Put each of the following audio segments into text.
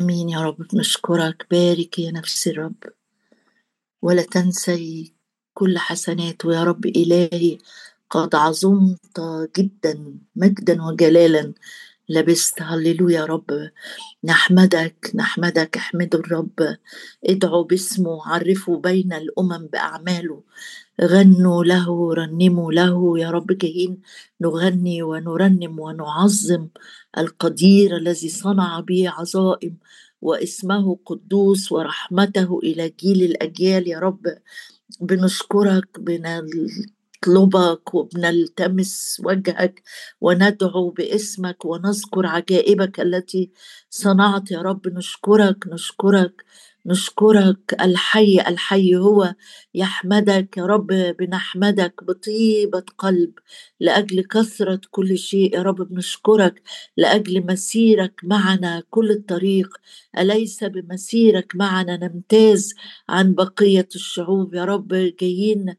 آمين. يا رب نشكرك بارك يا نفس الرب. ولا تنسي كل حسناته يا رب إلهي قد عظمت جدا مجدا وجلالا. لبست. هللويا يا رب. نحمدك نحمدك احمدوا الرب. ادعوا باسمه. عرفوا بين الأمم بأعماله. غنوا له رنموا له يا رب جايين نغني ونرنم ونعظم القدير الذي صنع به عظائم واسمه قدوس ورحمته إلى جيل الأجيال. يا رب بنشكرك بنطلبك وبنلتمس وجهك وندعو باسمك ونذكر عجائبك التي صنعت. يا رب نشكرك نشكرك نشكرك الحي الحي هو يحمدك يا رب بنحمدك بطيبة قلب لأجل كثرة كل شيء يا رب بنشكرك لأجل مسيرك معنا كل الطريق أليس بمسيرك معنا نمتاز عن بقية الشعوب يا رب؟ جايين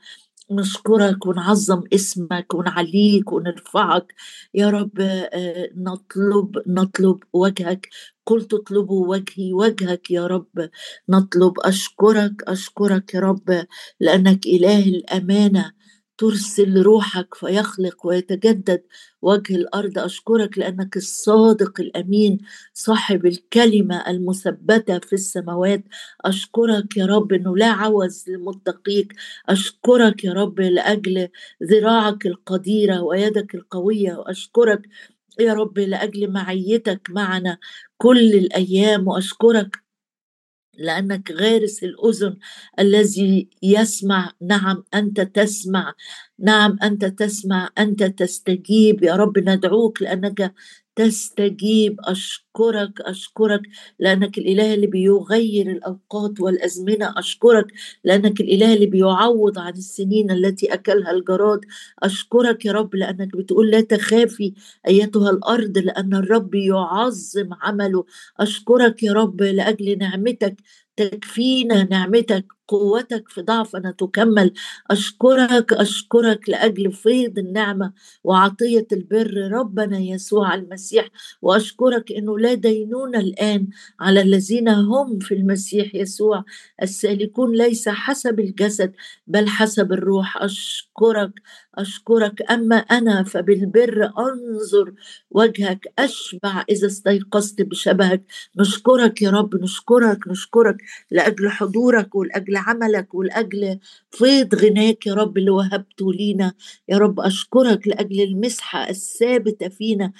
نشكرك ونعظم اسمك ونعليك ونرفعك يا رب آه، نطلب نطلب وجهك قلت اطلبوا وجهي وجهك يا رب. نطلب أشكرك أشكرك يا رب لأنك إله الأمانة. ترسل روحك فيخلق ويتجدد وجه الأرض. أشكرك لأنك الصادق الأمين صاحب الكلمة المثبتة في السماوات. أشكرك يا رب إنه لا عوز لمتقيك. أشكرك يا رب لأجل ذراعك القديرة ويدك القوية. وأشكرك يا رب لأجل معيتك معنا. كل الأيام وأشكرك لأنك غارس الأذن الذي يسمع. نعم أنت تسمع. نعم أنت تسمع. أنت تستجيب. يا رب ندعوك لأنك تستجيب. أشكرك أشكرك لأنك الإله اللي بيغير الأوقات والأزمنة. أشكرك لأنك الإله اللي بيعوض عن السنين التي أكلها الجراد. أشكرك يا رب لأنك بتقول لا تخافي أيتها الأرض لأن الرب يعظم عمله. أشكرك يا رب لأجل نعمتك تكفينا نعمتك. قوتك في ضعفنا تكمل. أشكرك أشكرك لأجل فيض النعمة وعطية البر. ربنا يسوع المسيح وأشكرك أنه لا دينون الآن على الذين هم في المسيح يسوع. السالكون ليس حسب الجسد بل حسب الروح. أشكرك أشكرك. أما أنا فبالبر أنظر وجهك أشبع إذا استيقظت بشبهك. نشكرك يا رب نشكرك نشكرك لأجل حضورك ولأجل عملك ولأجل فيض غناك يا رب اللي وهبته لينا. يا رب أشكرك لأجل المسحة الثابتة فينا.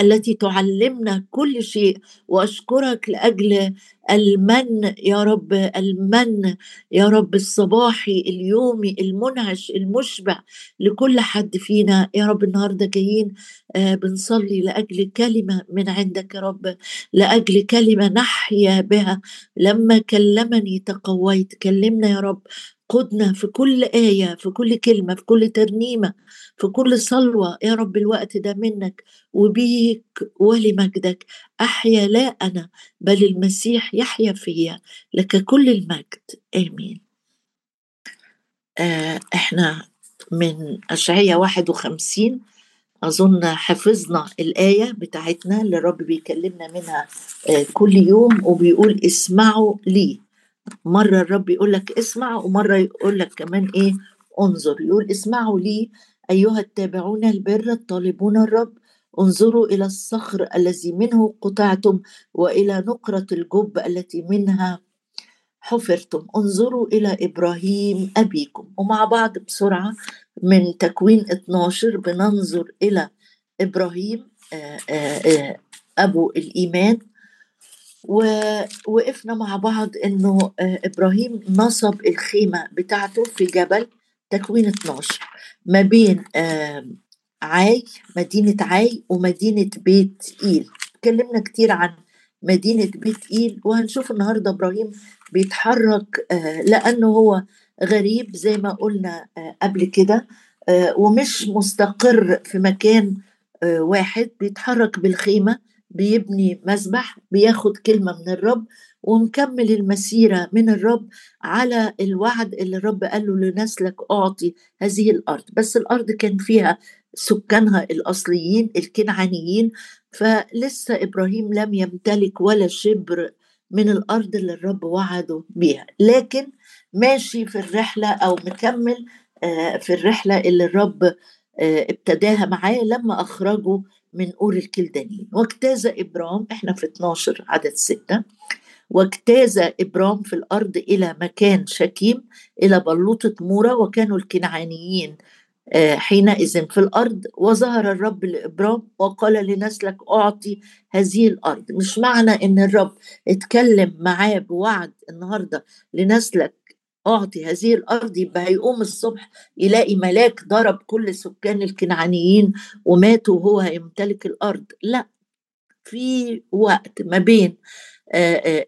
التي تعلمنا كل شيء. وأشكرك لأجل المن يا رب المن يا رب الصباحي اليومي المنعش المشبع لكل حد فينا. يا رب النهارده جايين آه، بنصلي لأجل كلمة من عندك يا رب لأجل كلمة نحيا بها. لما كلمني تقويت كلمنا يا رب قدنا في كل آية في كل كلمة في كل ترنيمة في كل صلوة. يا رب الوقت ده منك وبيك ولمجدك. أحيا لا أنا بل المسيح يحيا فيا. لك كل المجد. آمين. آه إحنا من أشعية 51 أظن حفظنا الآية بتاعتنا اللي الرب بيكلمنا منها آه كل يوم وبيقول اسمعوا لي. مرة الرب يقول لك اسمع ومرة يقول لك كمان إيه انظر. يقول اسمعوا لي أيها التابعون البر الطالبون الرب انظروا إلى الصخر الذي منه قطعتم وإلى نقرة الجب التي منها حفرتم. انظروا إلى إبراهيم أبيكم. ومع بعض بسرعة من تكوين 12 بننظر إلى إبراهيم آآ آآ أبو الإيمان. ووقفنا مع بعض إنه آه، إبراهيم نصب الخيمة بتاعته في جبل تكوين 12 ما بين عاي مدينة عاي ومدينة بيت إيل. اتكلمنا كتير عن مدينة بيت إيل وهنشوف النهارده إبراهيم بيتحرك آه، لأنه هو غريب زي ما قلنا آه، قبل كده ومش مستقر في مكان واحد. بيتحرك بالخيمة بيبني مسبح بياخد كلمة من الرب ومكمل المسيرة من الرب على الوعد اللي الرب قال له لنسلك أعطي هذه الأرض. بس الأرض كان فيها سكانها الأصليين الكنعانيين فلسه إبراهيم لم يمتلك ولا شبر من الأرض اللي الرب وعده بيها. لكن ماشي في الرحلة أو مكمل آه، في الرحلة اللي الرب آه، ابتداها معاه لما اخرجه من اور الكلدانيين واجتاز ابرام إحنا في 12 عدد ستة. واجتاز ابرام في الأرض إلى مكان شكيم إلى بلوطة مورا وكانوا الكنعانيين آه، حينئذ في الأرض. وظهر الرب لابرام وقال لنسلك أعطي هذه الأرض. مش معنى إن الرب اتكلم معاه بوعد النهارده. لنسلك أعطي هذه الأرض يبقى هيقوم الصبح يلاقي ملاك ضرب كل سكان الكنعانيين وماتوا وهو هيمتلك الأرض. لا في وقت ما بين.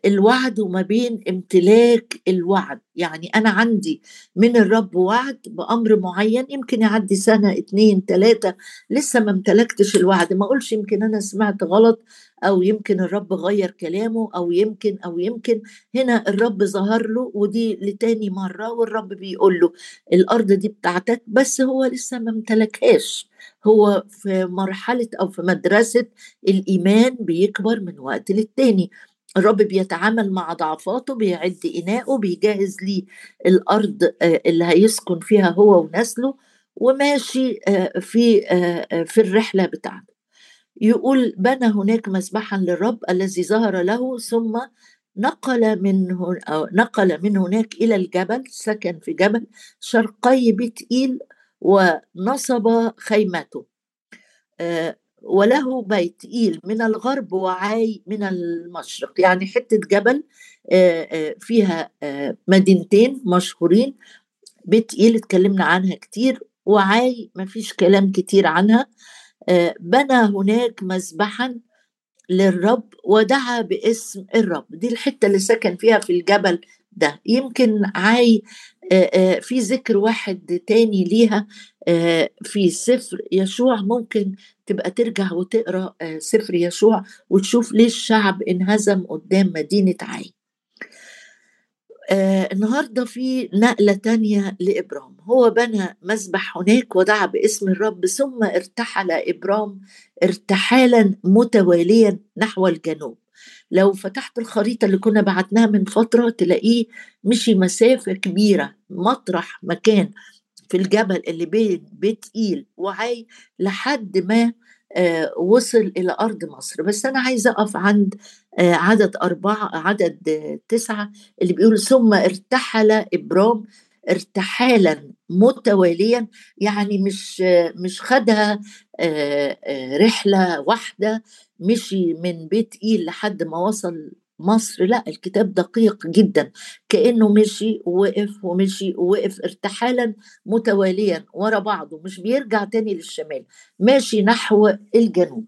الوعد وما بين امتلاك الوعد يعني أنا عندي من الرب وعد بأمر معين يمكن يعدي سنة اتنين تلاتة لسه ما امتلكتش الوعد ما أقولش يمكن أنا سمعت غلط أو يمكن الرب غير كلامه أو يمكن أو يمكن هنا الرب ظهر له ودي لتاني مرة والرب بيقول له الأرض دي بتاعتك بس هو لسه ما امتلكهاش هو في مرحلة أو في مدرسة الإيمان بيكبر من وقت للتاني. الرب بيتعامل مع ضعفاته بيعد إناءه بيجهز ليه الأرض آه، اللي هيسكن فيها هو ونسله وماشي آه، في آه، في الرحلة بتاعته. يقول بنى هناك مسبحا للرب الذي ظهر له ثم نقل من نقل من هناك إلى الجبل سكن في جبل شرقي بيت إيل ونصب خيمته. وله بيت إيل من الغرب وعاي من المشرق. يعني حتة جبل فيها مدينتين مشهورين بيت إيل اتكلمنا عنها كتير وعاي ما فيش كلام كتير عنها. بنى هناك مذبحا للرب ودعا باسم الرب. دي الحتة اللي سكن فيها في الجبل ده. يمكن عاي في ذكر واحد تاني ليها في سفر يشوع ممكن تبقى ترجع وتقرأ سفر يشوع وتشوف ليه الشعب انهزم قدام مدينة عاي. النهارده في نقلة تانية لإبرام. هو بنى مسبح هناك ودعا باسم الرب ثم ارتحل إبرام ارتحالا متواليا نحو الجنوب. لو فتحت الخريطة اللي كنا بعتناها من فترة تلاقيه مشي مسافة كبيرة مطرح مكان في الجبل اللي بين بيت إيل وعاي لحد ما آه، وصل إلى أرض مصر. بس أنا عايزة أقف عند آه، عدد أربعة عدد تسعة اللي بيقول ثم ارتحل إبرام ارتحالا متواليا يعني مش مش خدها آه، رحلة واحدة مشي من بيت إيل لحد ما وصل مصر لا الكتاب دقيق جدا. كأنه مشي ووقف ومشي ووقف ارتحالا متواليا ورا بعضه مش بيرجع تاني للشمال. ماشي نحو الجنوب.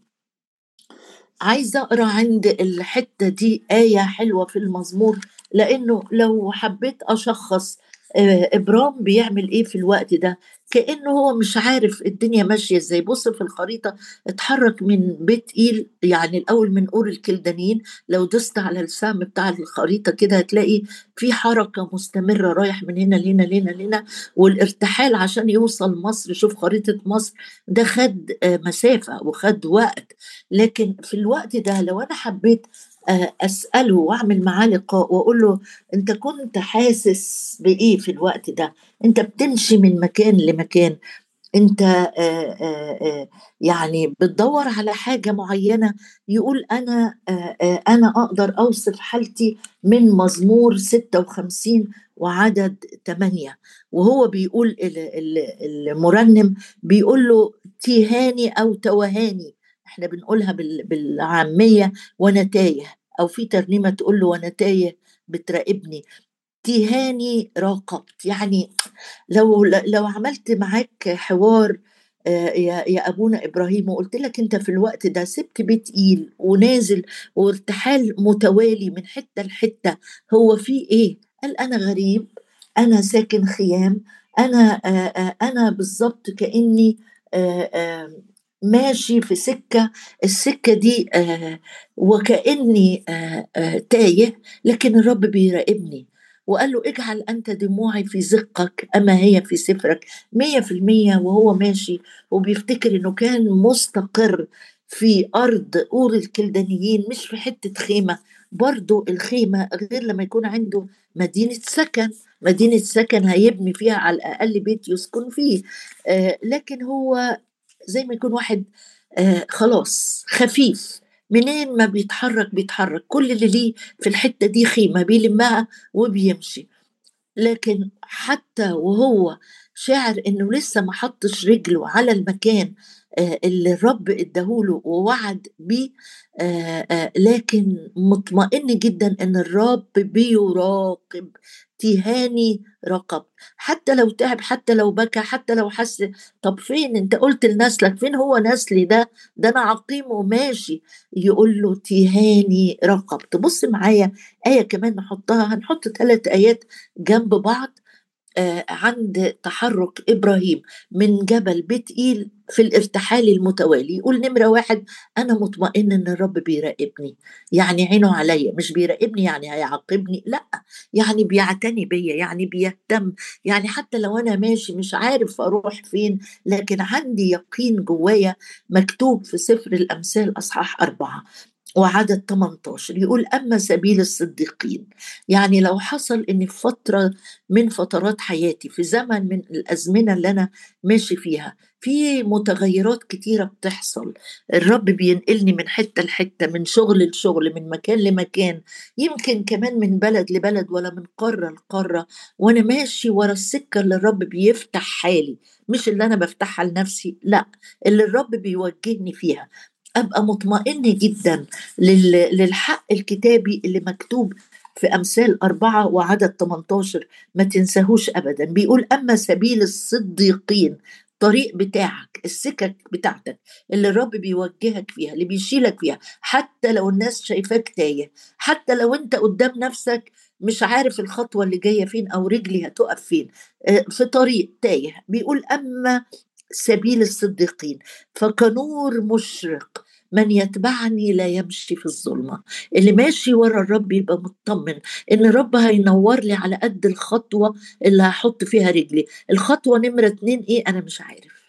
عايزه أقرأ عند الحتة دي آية حلوة في المزمور لأنه لو حبيت أشخص آه، إبرام بيعمل إيه في الوقت ده؟ كأنه هو مش عارف الدنيا ماشية إزاي. بص في الخريطة اتحرك من بيت إيل يعني الأول من أور الكلدانيين لو دست على السهم بتاع الخريطة كده هتلاقي في حركة مستمرة رايح من هنا لهنا لهنا لهنا. والارتحال عشان يوصل مصر شوف خريطة مصر. ده خد آه، مسافة وخد وقت. لكن في الوقت ده لو أنا حبيت آه، أسأله وأعمل معاه لقاء وأقول له أنت كنت حاسس بإيه في الوقت ده؟ أنت بتمشي من مكان لمكان. أنت آه، آه، يعني بتدور على حاجة معينة يقول أنا أنا أقدر أوصف حالتي من مزمور 56 وعدد 8 وهو بيقول المرنم بيقول له تيهاني أو توهاني. إحنا بنقولها بالعامية وأنا تايه أو في ترنيمة تقول له وأنا تايه بتراقبني تيهاني راقبت يعني لو لو عملت معاك حوار آه، يا يا أبونا إبراهيم وقلت لك أنت في الوقت ده سبت بيت إيل ونازل وارتحال متوالي من حتة لحتة هو في إيه؟ قال أنا غريب أنا ساكن خيام أنا آه، آه، أنا بالظبط كأني ماشي في سكة السكة دي آه وكأني آه آه تايه لكن الرب بيراقبني وقال له اجعل أنت دموعي في زقك أما هي في سفرك مية في المية وهو ماشي وبيفتكر إنه كان مستقر في أرض أور الكلدانيين مش في حتة خيمة. برضو الخيمة غير لما يكون عنده مدينة سكن مدينة سكن هيبني فيها على الأقل بيت يسكن فيه. لكن هو زي ما يكون واحد آه خلاص خفيف. منين ما بيتحرك بيتحرك. كل اللي ليه في الحتة دي خيمة بيلمها وبيمشي. لكن حتى وهو شاعر إنه لسه ما حطش رجله على المكان آه، اللي الرب اداهوله ووعد بيه آه، آه، لكن مطمئن جدا إن الرب بيراقب تهاني رقب. حتى لو تعب حتى لو بكى حتى لو حس طب فين؟ أنت قلت لنسلك فين هو نسلي ده؟ ده أنا عقيم وماشي. يقول له تهاني رقب. تبص معايا آية كمان نحطها هنحط ثلاث آيات جنب بعض. عند تحرك إبراهيم من جبل بيت ايل في الارتحال المتوالي يقول نمرة واحد أنا مطمئن إن الرب بيراقبني. يعني عينه عليا مش بيراقبني يعني هيعاقبني؟ لأ يعني بيعتني بيا يعني بيهتم. يعني حتى لو أنا ماشي مش عارف أروح فين لكن عندي يقين جوايا مكتوب في سفر الأمثال أصحاح أربعة. وعدد 18 يقول أما سبيل الصديقين. يعني لو حصل إن في فترة من فترات حياتي في زمن من الأزمنة اللي أنا ماشي فيها في متغيرات كتيرة بتحصل. الرب بينقلني من حتة لحتة من شغل لشغل من مكان لمكان يمكن كمان من بلد لبلد ولا من قارة لقارة. وأنا ماشي ورا السكة اللي الرب بيفتح حالي مش اللي أنا بفتحها لنفسي لأ اللي الرب بيوجهني فيها. أبقى مطمئن جدا للحق الكتابي اللي مكتوب في أمثال أربعة وعدد 18 ما تنساهوش ابدا. بيقول أما سبيل الصديقين الطريق بتاعك السكك بتاعتك اللي الرب بيوجهك فيها اللي بيشيلك فيها حتى لو الناس شايفاك تايه حتى لو أنت قدام نفسك مش عارف الخطوة اللي جاية فين أو رجلي هتقف فين آه، في طريق تايه. بيقول أما سبيل الصديقين. فكنور مشرق من يتبعني لا يمشي في الظلمة. اللي ماشي ورا الرب يبقى مطمن إن الرب هينور لي على قد الخطوة اللي هحط فيها رجلي. الخطوة نمرة اتنين إيه؟ أنا مش عارف.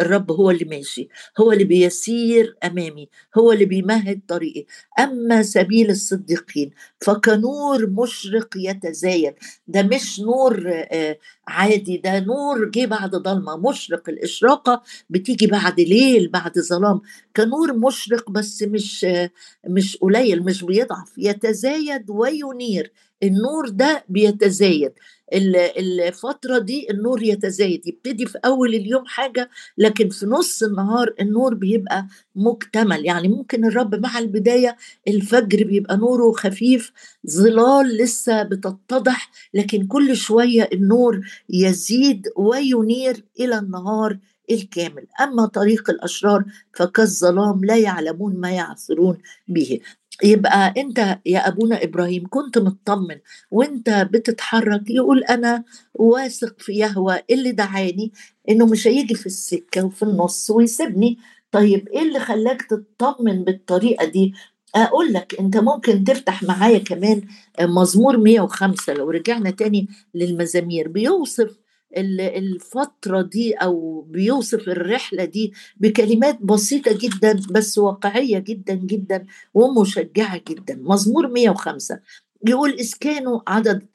الرب هو اللي ماشي هو اللي بيسير أمامي هو اللي بيمهد طريقي. أما سبيل الصديقين فكنور مشرق يتزايد. ده مش نور آه، عادي ده نور جه بعد ضلمه مشرق الإشراقة بتيجي بعد ليل بعد ظلام. كنور مشرق بس مش آه، مش قليل مش بيضعف. يتزايد وينير. النور ده بيتزايد. الفترة دي النور يتزايد يبتدي في أول اليوم حاجة لكن في نص النهار النور بيبقى مكتمل. يعني ممكن الرب مع البداية الفجر بيبقى نوره خفيف ظلال لسه بتتضح لكن كل شوية النور يزيد وينير إلى النهار الكامل. أما طريق الأشرار فكالظلام لا يعلمون ما يعثرون به. يبقى أنت يا أبونا إبراهيم كنت مطمن وأنت بتتحرك يقول أنا واثق في يهوى اللي دعاني إنه مش هيجي في السكة وفي النص ويسيبني. طيب إيه اللي خلاك تطمن بالطريقة دي؟ أقول لك أنت ممكن تفتح معايا كمان مزمور 105 لو رجعنا تاني للمزامير. بيوصف الفترة دي أو بيوصف الرحلة دي بكلمات بسيطة جدا بس واقعية جدا جدا ومشجعة جدا. مزمور 105 يقول كانوا عدد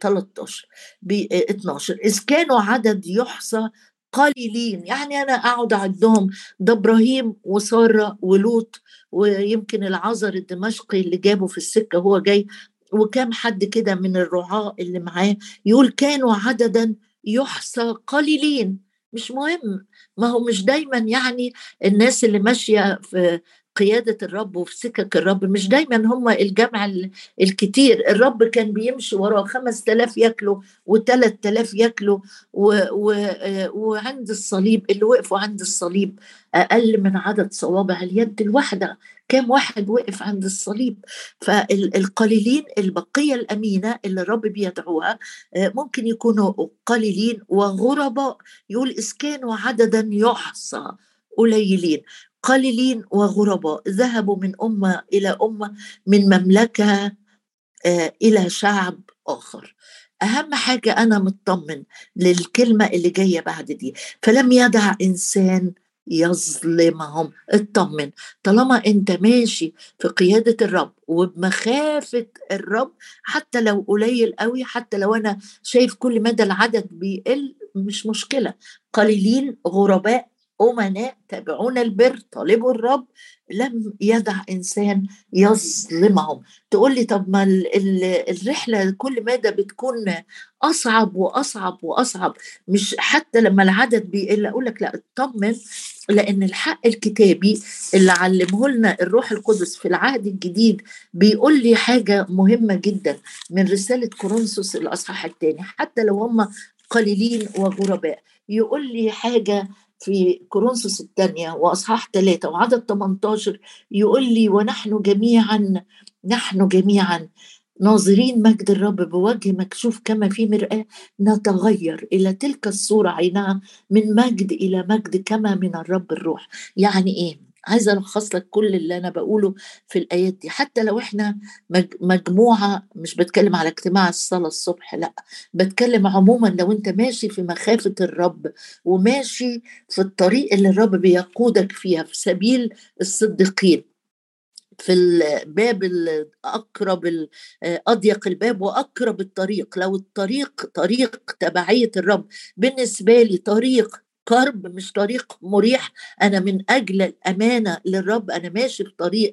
13 ب 12 إذ كانوا عدد يحصى قليلين. يعني أنا أقعد أعدهم ده إبراهيم وسارة ولوط ويمكن العذر الدمشقي اللي جابه في السكة هو جاي وكام حد كده من الرعاة اللي معاه. يقول كانوا عددا يحصى قليلين. مش مهم. ما هو مش دايما يعني الناس اللي ماشية في قيادة الرب وفي سكك الرب. مش دايما هم الجمع الكتير. الرب كان بيمشي وراه خمس تلاف ياكلوا وثلاث تلاف ياكلوا و وعند الصليب اللي وقفوا عند الصليب أقل من عدد صوابع اليد. الواحدة كم واحد وقف عند الصليب؟ فالقليلين البقية الأمينة اللي الرب بيدعوها آه، ممكن يكونوا قليلين وغرباء. يقول إذ كانوا عددا يحصى قليلين. قليلين وغرباء. ذهبوا من أمة إلى أمة من مملكة آه، إلى شعب آخر. أهم حاجة أنا مطمن للكلمة اللي جاية بعد دي. فلم يدع إنسان يظلمهم. اطمن. طالما أنت ماشي في قيادة الرب وبمخافة الرب حتى لو قليل قوي حتى لو أنا شايف كل مدى العدد بيقل مش مشكلة. قليلين غرباء أمناء تابعون البر طالبوا الرب لم يدع إنسان يظلمهم. تقول لي طب ما الرحلة كل مدى بتكون أصعب وأصعب وأصعب. مش حتى لما العدد بيقل أقول لك لا اطمن لأن الحق الكتابي اللي علمه لنا الروح القدس في العهد الجديد بيقول لي حاجة مهمة جدا من رسالة كورنثوس الأصحاح الثاني. حتى لو هم قليلين وغرباء يقول لي حاجة في كورنثوس الثانية وأصحاح ثلاثة وعدد 18 يقول لي ونحن جميعا نحن جميعا ناظرين مجد الرب بوجه مكشوف كما في مرآة نتغير إلى تلك الصورة عينها من مجد إلى مجد كما من الرب الروح يعني إيه؟ عايزة ألخص لك كل اللي أنا بقوله في الآيات دي. حتى لو إحنا مجموعة مش بتكلم على اجتماع الصلاة الصبح لأ بتكلم عموما لو أنت ماشي في مخافة الرب وماشي في الطريق اللي الرب بيقودك فيها في سبيل الصديقين في الباب الأقرب أضيق الباب وأقرب الطريق. لو الطريق طريق تبعية الرب بالنسبة لي طريق كرب مش طريق مريح. أنا من أجل الأمانة للرب أنا ماشي في طريق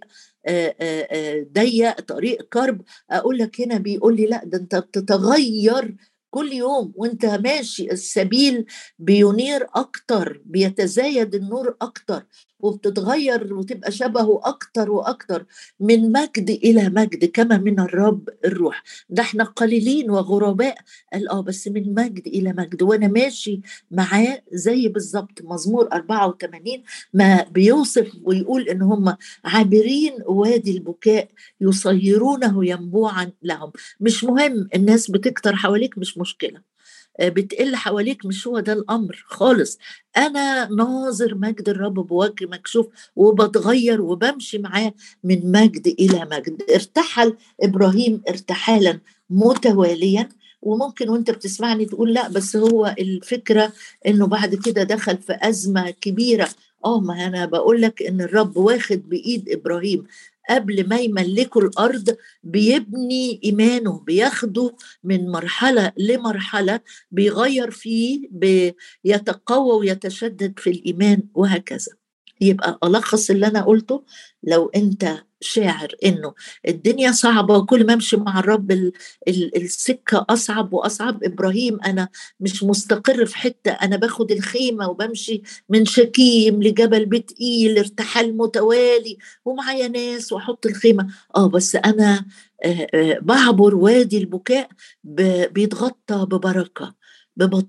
ضيق طريق كرب. أقول لك هنا بيقول لي لأ ده أنت بتتغير كل يوم وأنت ماشي السبيل بينير أكتر بيتزايد النور أكتر. وبتتغير وتبقى شبهه أكتر وأكتر من مجد إلى مجد كما من الرب الروح. ده إحنا قليلين وغرباء. قال آه بس من مجد إلى مجد. وأنا ماشي معاه زي بالظبط مزمور 84 ما بيوصف ويقول إن هم عابرين وادي البكاء يصيرونه ينبوعا لهم. مش مهم الناس بتكتر حواليك مش مشكلة. آه، بتقل حواليك مش هو ده الأمر خالص. أنا ناظر مجد الرب بوجه مكشوف وبتغير وبمشي معاه من مجد إلى مجد. ارتحل إبراهيم ارتحالا متواليا. وممكن وأنت بتسمعني تقول لا بس هو الفكرة إنه بعد كده دخل في أزمة كبيرة. آه ما أنا بقول لك إن الرب واخد بإيد إبراهيم. قبل ما يملكوا الأرض بيبني ايمانه بياخده من مرحلة لمرحلة بيغير فيه بيتقوى ويتشدد في الإيمان وهكذا. يبقى ألخص اللي أنا قلته لو أنت شاعر إنه الدنيا صعبة وكل ما أمشي مع الرب ال ال السكة أصعب وأصعب. إبراهيم أنا مش مستقر في حتة أنا باخد الخيمة وبمشي من شكيم لجبل بيت ايل ارتحال متوالي ومعايا ناس وأحط الخيمة. آه بس أنا آه آه بعبر وادي البكاء بيتغطى ببركة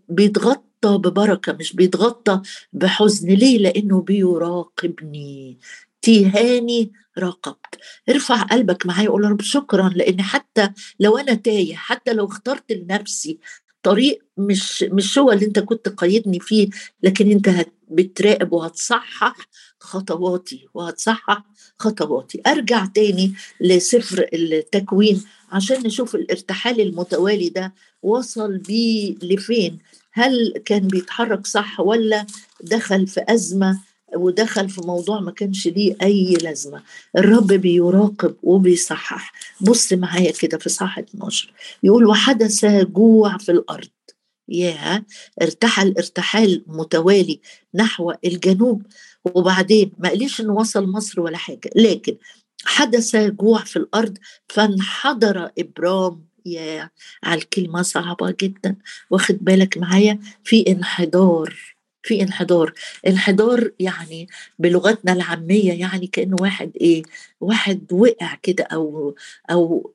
بيتغطى ببركة مش بيتغطى بحزن ليه؟ لأنه بيراقبني. تيهاني راقبت ارفع قلبك معايا وقول رب شكرا لأن حتى لو أنا تايه حتى لو اخترت لنفسي طريق مش مش هو اللي أنت كنت قيدني فيه لكن أنت بتراقب وهتصحح خطواتي وهتصحح خطواتي. أرجع تاني لسفر التكوين عشان نشوف الارتحال المتوالي ده وصل بيه لفين. هل كان بيتحرك صح ولا دخل في أزمة؟ ودخل في موضوع ما كانش ليه أي لازمة. الرب بيراقب وبيصحح. بص معايا كده في صح 12 يقول وحدث جوع في الأرض. يا ارتحل ارتحال متوالي نحو الجنوب. وبعدين ما قاليش انه وصل مصر ولا حاجة. لكن حدث جوع في الأرض فانحدر إبرام. يا على الكلمة صعبة جدا. واخد بالك معايا؟ في انحدار. في انحدار. انحدار يعني بلغتنا العامية يعني كأنه واحد إيه واحد وقع كده أو أو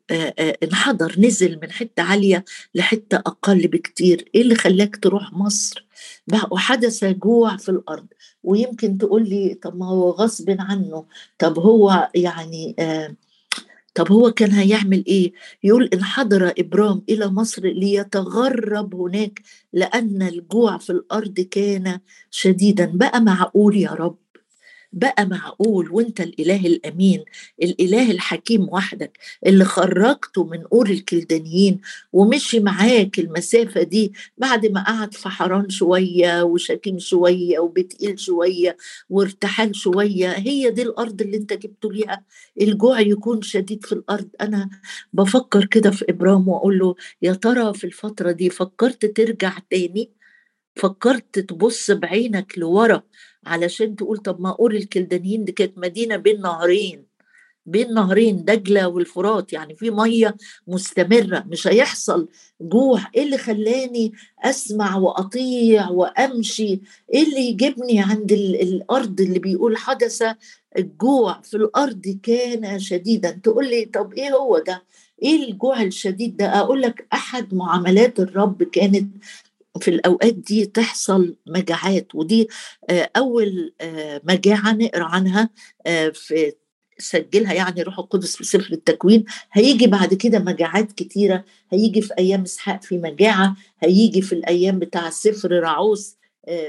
انحدر نزل من حتة عالية لحتة أقل بكتير. إيه اللي خلاك تروح مصر؟ وحدث جوع في الأرض. ويمكن تقول لي طب ما هو غصب عنه. طب هو يعني آه طب هو كان هيعمل إيه؟ يقول انحدر ابرام إلى مصر ليتغرب هناك لأن الجوع في الأرض كان شديدا. بقى معقول يا رب؟ بقى معقول وانت الإله الأمين الإله الحكيم وحدك اللي خرجته من أور الكلدانيين ومشي معاك المسافة دي بعد ما قعد في حران شوية وشكيم شوية وبتقيل شوية وارتحال شوية هي دي الأرض اللي انت جبته ليها؟ الجوع يكون شديد في الأرض. أنا بفكر كده في إبرام وأقول له يا ترى في الفترة دي فكرت ترجع تاني؟ فكرت تبص بعينك لورا علشان تقول طب ما قول الكلدانيين دي كانت مدينة بين نهرين بين نهرين دجلة والفرات يعني في مية مستمرة مش هيحصل جوع. إيه اللي خلاني أسمع وأطيع وأمشي؟ إيه اللي يجيبني عند الأرض اللي بيقول حدث الجوع في الأرض كان شديدا؟ تقول لي طب إيه هو ده؟ إيه الجوع الشديد ده؟ أقول لك أحد معاملات الرب كانت في الأوقات دي تحصل مجاعات ودي آه، أول آه، مجاعة نقرأ عنها آه، في سجلها يعني روح القدس في سفر التكوين هيجي بعد كده مجاعات كتيرة هيجي في أيام إسحاق في مجاعة هيجي في الأيام بتاع سفر رعوس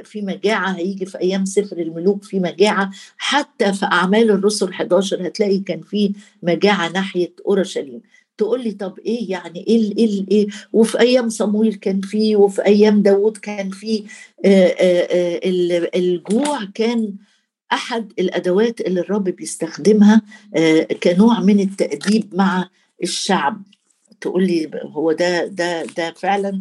في مجاعة هيجي في أيام سفر الملوك في مجاعة حتى في أعمال الرسل 11 هتلاقي كان في مجاعة ناحية أورشليم. تقول لي طب إيه يعني إيه إيه إيه؟ وفي أيام صمويل كان فيه وفي أيام داوود كان فيه الجوع كان أحد الأدوات اللي الرب بيستخدمها كنوع من التأديب مع الشعب. تقول لي هو ده ده ده فعلا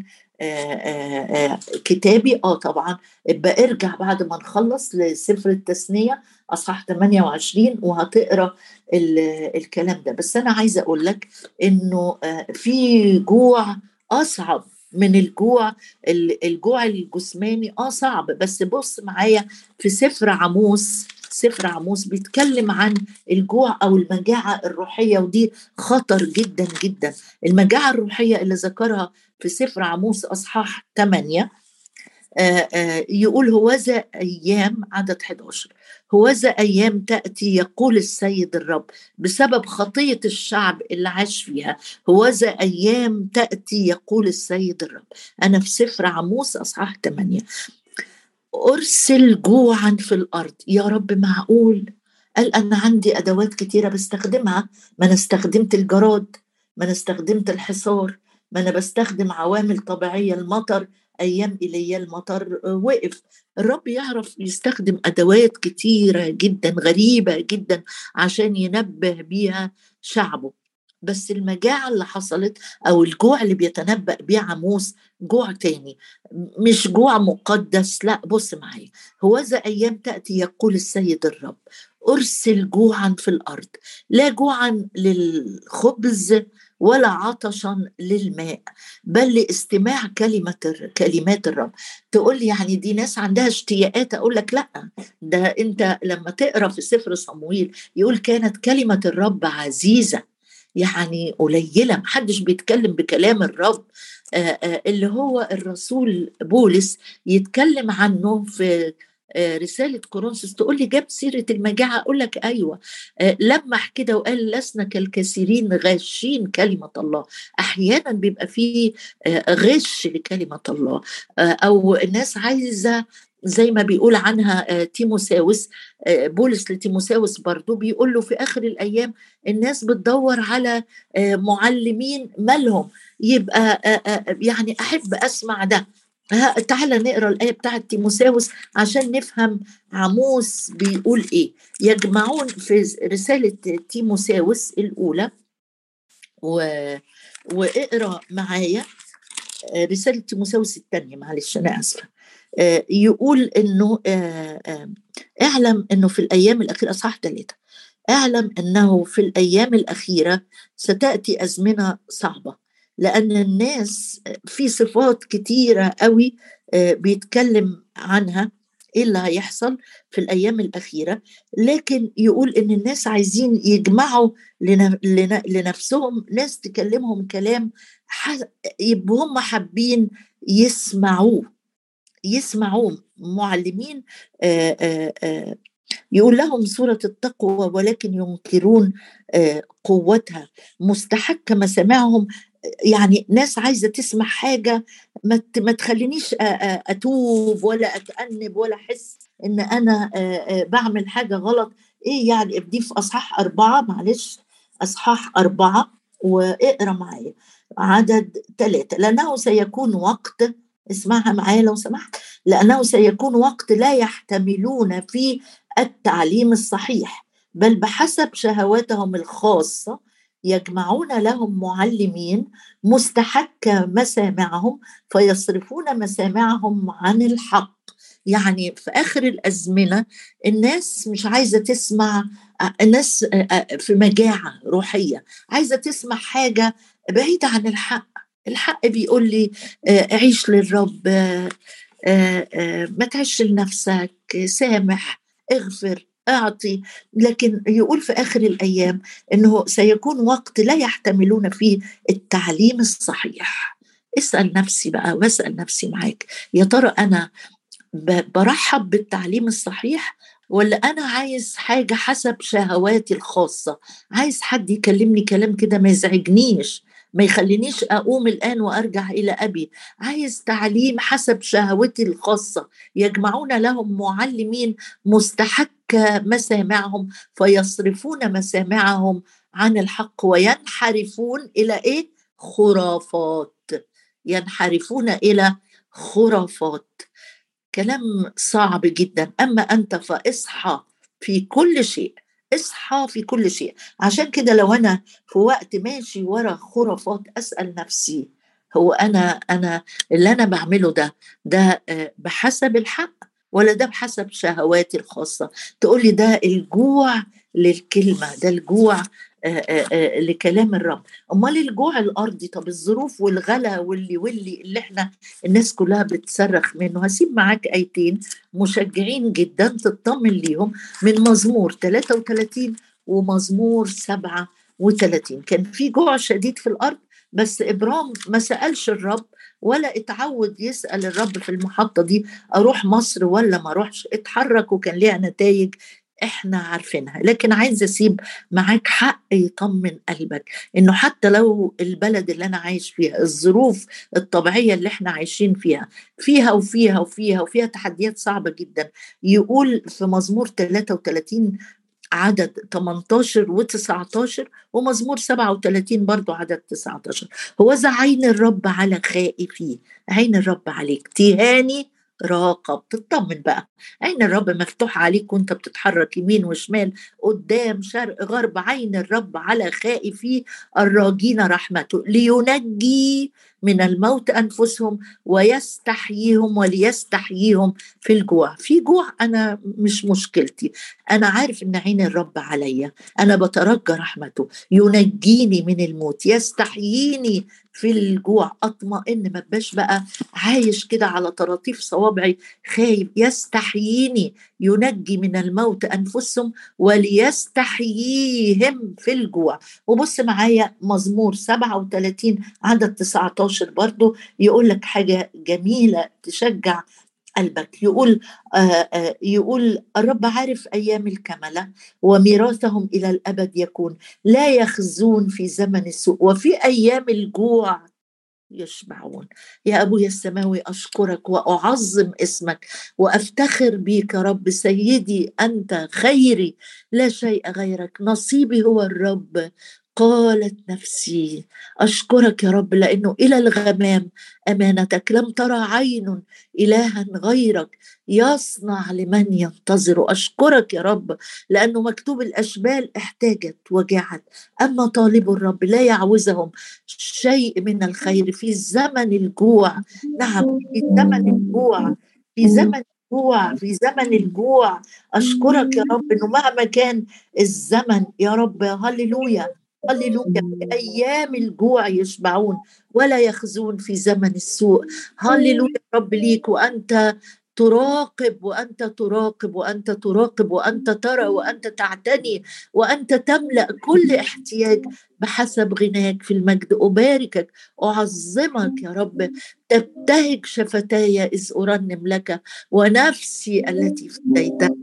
كتابي. آه طبعا. ابقى ارجع بعد ما نخلص لسفر التثنيه أصحاح 28 وهتقرأ الكلام ده. بس أنا عايزة أقول لك إنه في جوع أصعب من الجوع الجوع الجسماني. آه صعب. بس بص معايا في سفر عموس سفر عموس بيتكلم عن الجوع أو المجاعة الروحية ودي خطر جدا جدا. المجاعة الروحية اللي ذكرها في سفر عموس أصحاح 8 يقول هوذا أيام عدد 11 هوذا أيام تأتي يقول السيد الرب بسبب خطية الشعب اللي عاش فيها هوذا أيام تأتي يقول السيد الرب. أنا في سفر عموس أصحاح 8 أرسل جوعا في الأرض. يا رب معقول؟ قال أنا عندي أدوات كتيرة بستخدمها. ما أنا استخدمت الجراد ما أنا استخدمت الحصار ما أنا بستخدم عوامل طبيعية المطر أيام ايليا المطر وقف. الرب يعرف يستخدم أدوات كتيرة جدا غريبة جدا عشان ينبه بيها شعبه. بس المجاعة اللي حصلت أو الجوع اللي بيتنبأ بيه عموس جوع تاني. مش جوع مقدس لا بص معايا. هوذا أيام تأتي يقول السيد الرب أرسل جوعا في الأرض. لا جوعا للخبز ولا عطشا للماء بل لاستماع كلمة كلمات الرب. تقول لي يعني دي ناس عندها اشتياقات أقول لك لأ. ده أنت لما تقرأ في سفر صمويل يقول كانت كلمة الرب عزيزة يعني قليلة محدش بيتكلم بكلام الرب. اللي هو الرسول بولس يتكلم عنه في رسالة كورنثوس تقول لي جاب سيرة المجاعة؟ أقول لك أيوة. لمح كده وقال لسنا كالكثيرين غاشين كلمة الله. أحيانا بيبقى فيه غش لكلمة الله. أو الناس عايزة زي ما بيقول عنها تيموساوس بولس لتيموساوس برضو بيقول له في آخر الأيام الناس بتدور على معلمين مالهم. يبقى يعني أحب أسمع ده. تعالى نقرأ الآية بتاعت تيموساوس عشان نفهم عموس بيقول إيه. يجمعون في رسالة تيموساوس الأولى و... وإقرأ معايا رسالة تيموساوس الثانية معلش أنا آسفة. يقول إنه اعلم إنه في الأيام الأخيرة اصحاح ثلاثة اعلم إنه في الأيام الأخيرة ستأتي أزمنة صعبة. لأن الناس في صفات كتيرة قوي بيتكلم عنها إيه اللي هيحصل في الأيام الأخيرة. لكن يقول إن الناس عايزين يجمعوا لنفسهم ناس تكلمهم كلام يبقوا هم حابين يسمعوه. يسمعوا معلمين آآ آآ يقول لهم سورة التقوى ولكن ينكرون قوتها. مستحق مسامعهم يعني ناس عايزة تسمع حاجة ما تخلينيش اتوب ولا أتأنب ولا أحس إن أنا بعمل حاجة غلط. إيه يعني؟ ابدي في أصحاح أربعة معلش. أصحاح أربعة وإقرأ معايا. عدد ثلاثة لأنه سيكون وقت اسمعها معايا لو سمحت. لأنه سيكون وقت لا يحتملون فيه التعليم الصحيح. بل بحسب شهواتهم الخاصة يجمعون لهم معلمين مستحكة مسامعهم فيصرفون مسامعهم عن الحق. يعني في آخر الأزمنة الناس مش عايزة تسمع الناس في مجاعة روحية عايزة تسمع حاجة بعيدة عن الحق. الحق بيقول لي عيش للرب ما تعيش لنفسك سامح اغفر. أعطي. لكن يقول في آخر الأيام إنه سيكون وقت لا يحتملون فيه التعليم الصحيح. اسأل نفسي بقى واسأل نفسي معاك يا ترى أنا برحب بالتعليم الصحيح ولا أنا عايز حاجة حسب شهواتي الخاصة؟ عايز حد يكلمني كلام كده ما يزعجنيش ما يخلينيش أقوم الآن وأرجع إلى أبي. عايز تعليم حسب شهوتي الخاصة. يجمعون لهم معلمين مستحق مسامعهم فيصرفون مسامعهم عن الحق وينحرفون إلى إيه؟ خرافات. ينحرفون إلى خرافات. كلام صعب جدا. أما أنت فاصحى في كل شيء اصحى في كل شيء. عشان كده لو أنا في وقت ماشي ورا خرافات أسأل نفسي هو أنا أنا اللي أنا بعمله ده ده آه، بحسب الحق؟ ولا ده بحسب شهواتي الخاصة؟ تقول لي ده الجوع للكلمة ده الجوع لكلام الرب. أمال الجوع الأرضي؟ طب الظروف والغلا واللي واللي اللي إحنا الناس كلها بتصرخ منه. هسيب معاك آيتين مشجعين جدا تطمن ليهم. من مزمور 33 ومزمور 37 كان في جوع شديد في الأرض بس إبرام ما سألش الرب ولا اتعود يسأل الرب في المحطة دي أروح مصر ولا ما أروحش؟ اتحرك وكان ليها نتائج إحنا عارفينها. لكن عايز أسيب معاك حق يطمن قلبك إنه حتى لو البلد اللي أنا عايش فيها الظروف الطبيعية اللي إحنا عايشين فيها فيها وفيها وفيها وفيها تحديات صعبة جدا يقول في مزمور 33 عدد 18 و 19 ومزمور 37 برضو عدد 19 هو عين الرب على خائفيه عين الرب عليك. تهاني راقب تطمن بقى. عين الرب مفتوح عليك وأنت بتتحرك يمين وشمال؟ قدام شرق غرب عين الرب على خائفي. الراجين رحمته لينجي من الموت أنفسهم ويستحييهم وليستحييهم في الجوع. في جوع أنا مش مشكلتي. أنا عارف إن عين الرب عليا. أنا بترجى رحمته. ينجيني من الموت يستحييني في الجوع أطمئن ما بقاش بقى عايش كده على طراطيف صوابعي خايف. يستحييني. ينجي من الموت أنفسهم وليستحييهم في الجوع. وبص معايا مزمور 37 عدد 19 برضو يقول لك حاجة جميلة تشجع قلبك يقول آه آه يقول الرب عارف أيام الكملة وميراثهم إلى الأبد يكون لا يخزون في زمن السوء وفي أيام الجوع يشبعون. يا ابويا السماوي أشكرك وأعظم اسمك وأفتخر بيك رب سيدي أنت خيري لا شيء غيرك نصيبي هو الرب قالت نفسي أشكرك يا رب لأنه إلى الغمام أمانتك لم ترى عين إلها غيرك يصنع لمن ينتظر. أشكرك يا رب لأنه مكتوب الأشبال احتاجت وجعت أما طالب الرب لا يعوزهم شيء من الخير في زمن الجوع. نعم في زمن الجوع في زمن الجوع في زمن الجوع. أشكرك يا رب إنه مهما كان الزمن يا رب هللويا. هللويا في أيام الجوع يشبعون ولا يخزون في زمن السوء. هللويا رب ليك وأنت تراقب وأنت تراقب وأنت تراقب وأنت ترى وأنت تعتني وأنت تملأ كل احتياج بحسب غناك في المجد. أباركك أعظمك يا رب. تبتهج شفتاي إذ أرنم لك ونفسي التي فديتها